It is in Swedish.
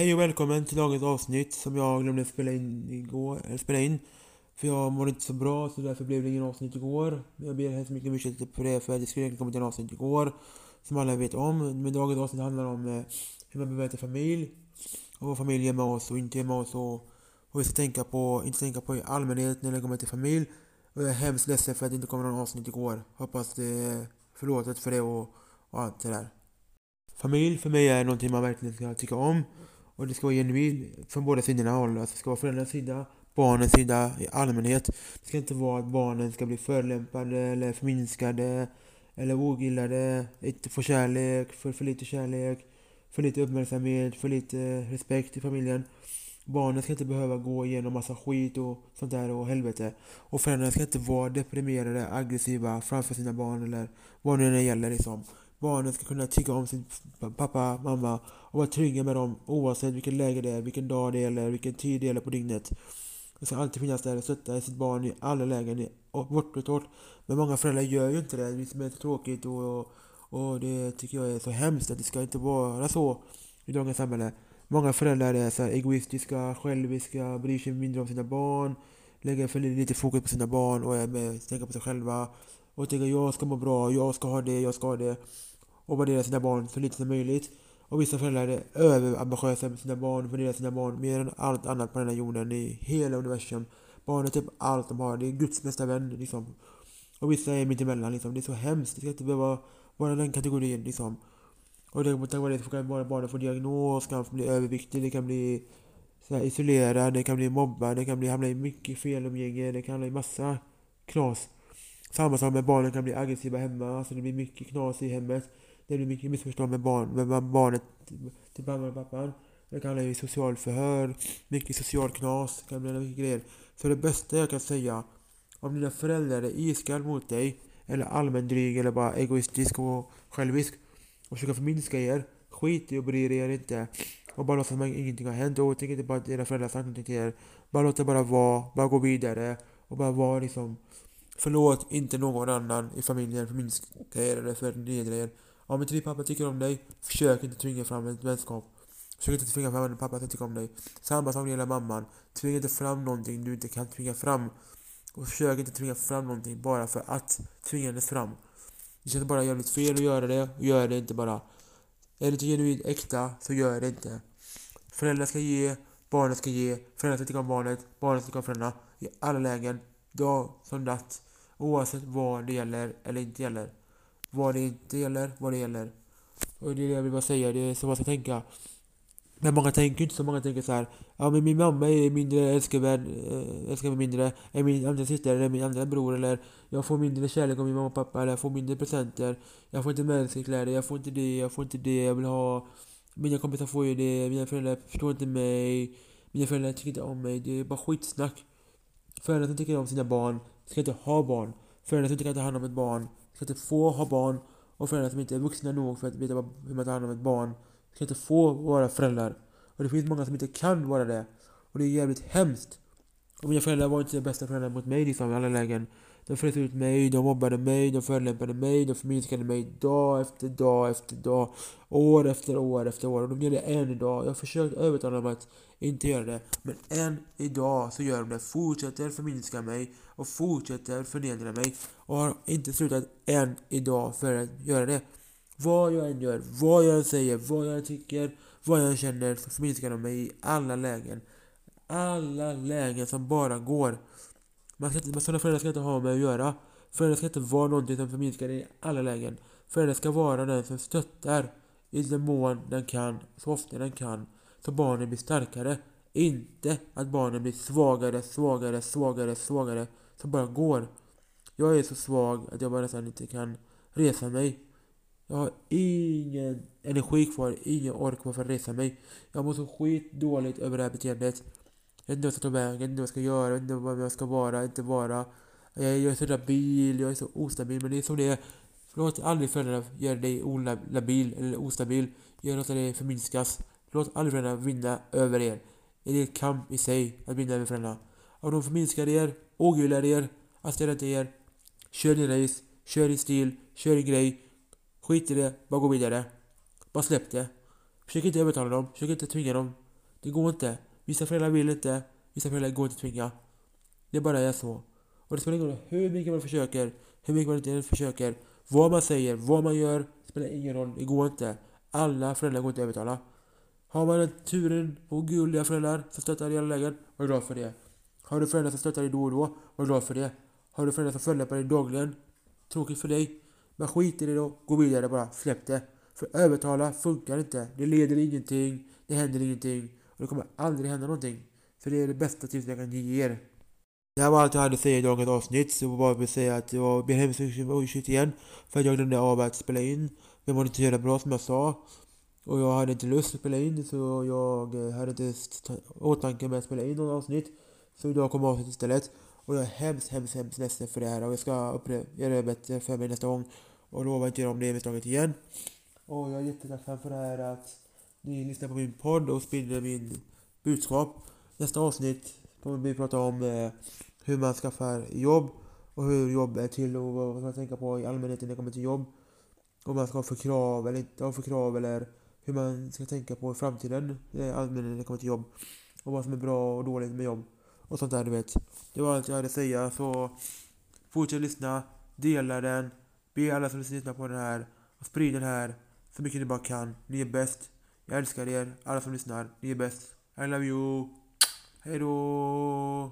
Hej och välkommen till dagens avsnitt som jag glömde spela in igår, eller spela in. För jag mådde inte så bra så därför blev det ingen avsnitt igår. Jag ber hemskt mycket om ursäkt för det för det skulle egentligen kommit en avsnitt igår. Som alla vet om. Men dagens avsnitt handlar om eh, hur man bemöter familj. Och vad familj är med oss och inte är med oss och vad vi ska tänka på, inte tänka på i allmänhet när det kommer till familj. Och jag är hemskt ledsen för att det inte kom någon avsnitt igår. Hoppas det är förlåtet för det och, och allt det där. Familj för mig är någonting man verkligen ska tycka om. Och det ska vara genuint från båda sidorna håll. Alltså det ska vara föräldrarnas sida, barnens sida i allmänhet. Det ska inte vara att barnen ska bli förolämpade eller förminskade eller ogillade, inte få kärlek, för, för lite kärlek, för lite uppmärksamhet, för lite respekt i familjen. Barnen ska inte behöva gå igenom massa skit och sånt där och helvete. Och föräldrarna ska inte vara deprimerade, aggressiva framför sina barn eller vad det nu gäller liksom. Barnen ska kunna tycka om sin pappa, mamma och vara trygga med dem oavsett vilket läge det är, vilken dag det är eller vilken tid det är på dygnet. Det ska alltid finnas där och stötta sitt barn i alla lägen, bort och torrt. Men många föräldrar gör ju inte det, det är så tråkigt och, och det tycker jag är så hemskt att det ska inte vara så i dagens samhälle. Många föräldrar är så egoistiska, själviska, bryr sig mindre om sina barn, lägger för lite fokus på sina barn och är med, tänker på sig själva. Och tänker jag ska må bra, jag ska ha det, jag ska ha det och värdera sina barn så lite som möjligt. Och vissa föräldrar är överambitiösa med sina barn, värderar sina barn mer än allt annat på den här jorden i hela universum. Barn är typ allt de har, det är Guds bästa vän liksom. Och vissa är mittemellan liksom, det är så hemskt, det ska inte behöva vara den kategorin liksom. Och det, tack vare det så kan barnen få diagnos, kan bli överviktig, det kan bli så här, isolerad, det kan bli mobbad, det kan bli, hamna i mycket felumgänge, det kan hamna i massa knas. Samma sak med barnen kan bli aggressiva hemma, alltså det blir mycket knas i hemmet. Det blir mycket missförstånd med, barn, med barnet till mamman och pappan. Det kan bli socialförhör, mycket social knas, det kan bli mycket grejer. Så det bästa jag kan säga, om dina föräldrar är iskall mot dig, eller allmänt dryg eller bara egoistisk och självisk och försöker förminska er, skit i och bry er inte. Och bara låtsas som ingenting har hänt och tänk inte på att era föräldrar sagt någonting till er. Bara låt det bara vara, bara gå vidare och bara vara liksom Förlåt inte någon annan i familjen förminska er eller förnedra er. Om inte din pappa tycker om dig, försök inte tvinga fram en vänskap. Försök inte tvinga fram en pappa som tycker om dig. Samma sak gäller mamman. Tvinga inte fram någonting du inte kan tvinga fram. Och försök inte tvinga fram någonting bara för att tvinga det fram. Det känns bara jävligt fel att göra det, och gör det inte bara. Är det inte genuint äkta, så gör det inte. Föräldrar ska ge, barnen ska ge, föräldrar ska tycka om barnet, barnen ska tycka om föräldrarna. I alla lägen, dag som natt. Oavsett vad det gäller eller inte gäller vad det inte gäller, vad det gäller. Och det är det jag vill bara säga, det är så man ska tänka. Men många tänker inte så, många tänker så här. Ja men min mamma är mindre älskvärd, eh, älskar mig mindre än min andra syster eller min andra bror eller jag får mindre kärlek av min mamma och pappa eller jag får mindre presenter. Jag får inte mänskläder, jag får inte det, jag får inte det jag vill ha. Mina kompisar får ju det, mina föräldrar förstår inte mig. Mina föräldrar tycker inte om mig, det är bara skitsnack. Föräldrar som tycker om sina barn ska inte ha barn. Föräldrar som inte kan ta hand om ett barn ska inte få ha barn och föräldrar som inte är vuxna nog för att veta hur man tar hand om ett barn ska inte få vara föräldrar. Och det finns många som inte kan vara det. Och det är jävligt hemskt. Och mina föräldrar var inte de bästa föräldrarna mot mig liksom i alla lägen. De frös ut mig, de mobbade mig, de förolämpade mig, de förminskade mig dag efter dag efter dag. År efter år efter år. Och de gör det än idag. Jag har försökt övertala dem att inte göra det. Men än idag så gör de det. Fortsätter förminska mig och fortsätter förnedra mig. Och har inte slutat än idag för att göra det. Vad jag än gör, vad jag än säger, vad jag än tycker, vad jag än känner så förminskar de mig i alla lägen. Alla lägen som bara går. Man ska inte, sådana föräldrar ska inte ha med att göra. Föräldrar ska inte vara någonting som förminskar dig i alla lägen. Föräldrar ska vara den som stöttar i den mån den kan, så ofta den kan, så barnen blir starkare. Inte att barnen blir svagare, svagare, svagare, svagare, som bara går. Jag är så svag att jag bara nästan inte kan resa mig. Jag har ingen energi kvar, ingen ork kvar för att resa mig. Jag mår så skitdåligt över det här beteendet. Jag vet inte vad jag ska ta vägen, jag vet inte vad jag ska göra, jag vet inte vad jag ska vara, inte vara. Jag, jag är så labil, jag är så ostabil, men det är som det är. Låt aldrig föräldrarna göra dig olabil eller ostabil. Gör låta dig förminskas. Låt aldrig föräldrarna vinna över er. Det är en kamp i sig att vinna över föräldrarna. Om de förminskar er, ogillar er, accepterar inte er. Kör din race, kör din stil, kör din grej. Skit i det, bara gå vidare. Bara släpp det. Försök inte övertala dem, försök inte tvinga dem. Det går inte. Vissa föräldrar vill inte. Vissa föräldrar går inte att tvinga. Det bara är så. Och det spelar ingen roll hur mycket man försöker, hur mycket man inte försöker, vad man säger, vad man gör. Spelar ingen roll. Det går inte. Alla föräldrar går inte att övertala. Har man turen och gulliga föräldrar som stöttar i alla lägen, var glad för det. Har du föräldrar som stöttar dig då och då, var glad för det. Har du föräldrar som följer på dig dagligen, tråkigt för dig. Men skit i det då, gå vidare bara, släpp det. För övertala funkar inte. Det leder ingenting, det händer ingenting och det kommer aldrig hända någonting. För det är det bästa tipset jag kan ge er. Det här var allt jag hade att säga i dagens avsnitt, så jag bara vill säga att jag ber hemskt mycket om ursäkt igen för att jag glömde av att spela in. Jag mådde inte så bra som jag sa. Och jag hade inte lust att spela in så jag eh, hade inte åtanke med att spela in något avsnitt. Så idag kommer avsnittet istället. Och jag är hemskt, hemskt, hemskt ledsen för det här och jag ska göra det bättre för mig nästa gång. Och lovar inte göra om det misstaget igen. Och jag är jättetacksam för det här att ni lyssnar på min podd och sprider min budskap. Nästa avsnitt kommer vi prata om eh, hur man skaffar jobb och hur jobb är till och vad man ska tänka på i allmänhet när det kommer till jobb. Om man ska ha för krav eller inte ha för krav eller hur man ska tänka på i framtiden i allmänhet när det kommer till jobb. Och vad som är bra och dåligt med jobb. Och sånt där du vet. Det var allt jag hade att säga så fortsätt lyssna, dela den, be alla som lyssnar på den här och sprid den här så mycket ni bara kan. Ni är bäst. Jag älskar er, alla som lyssnar. Ni är bäst. I love you. Hejdå!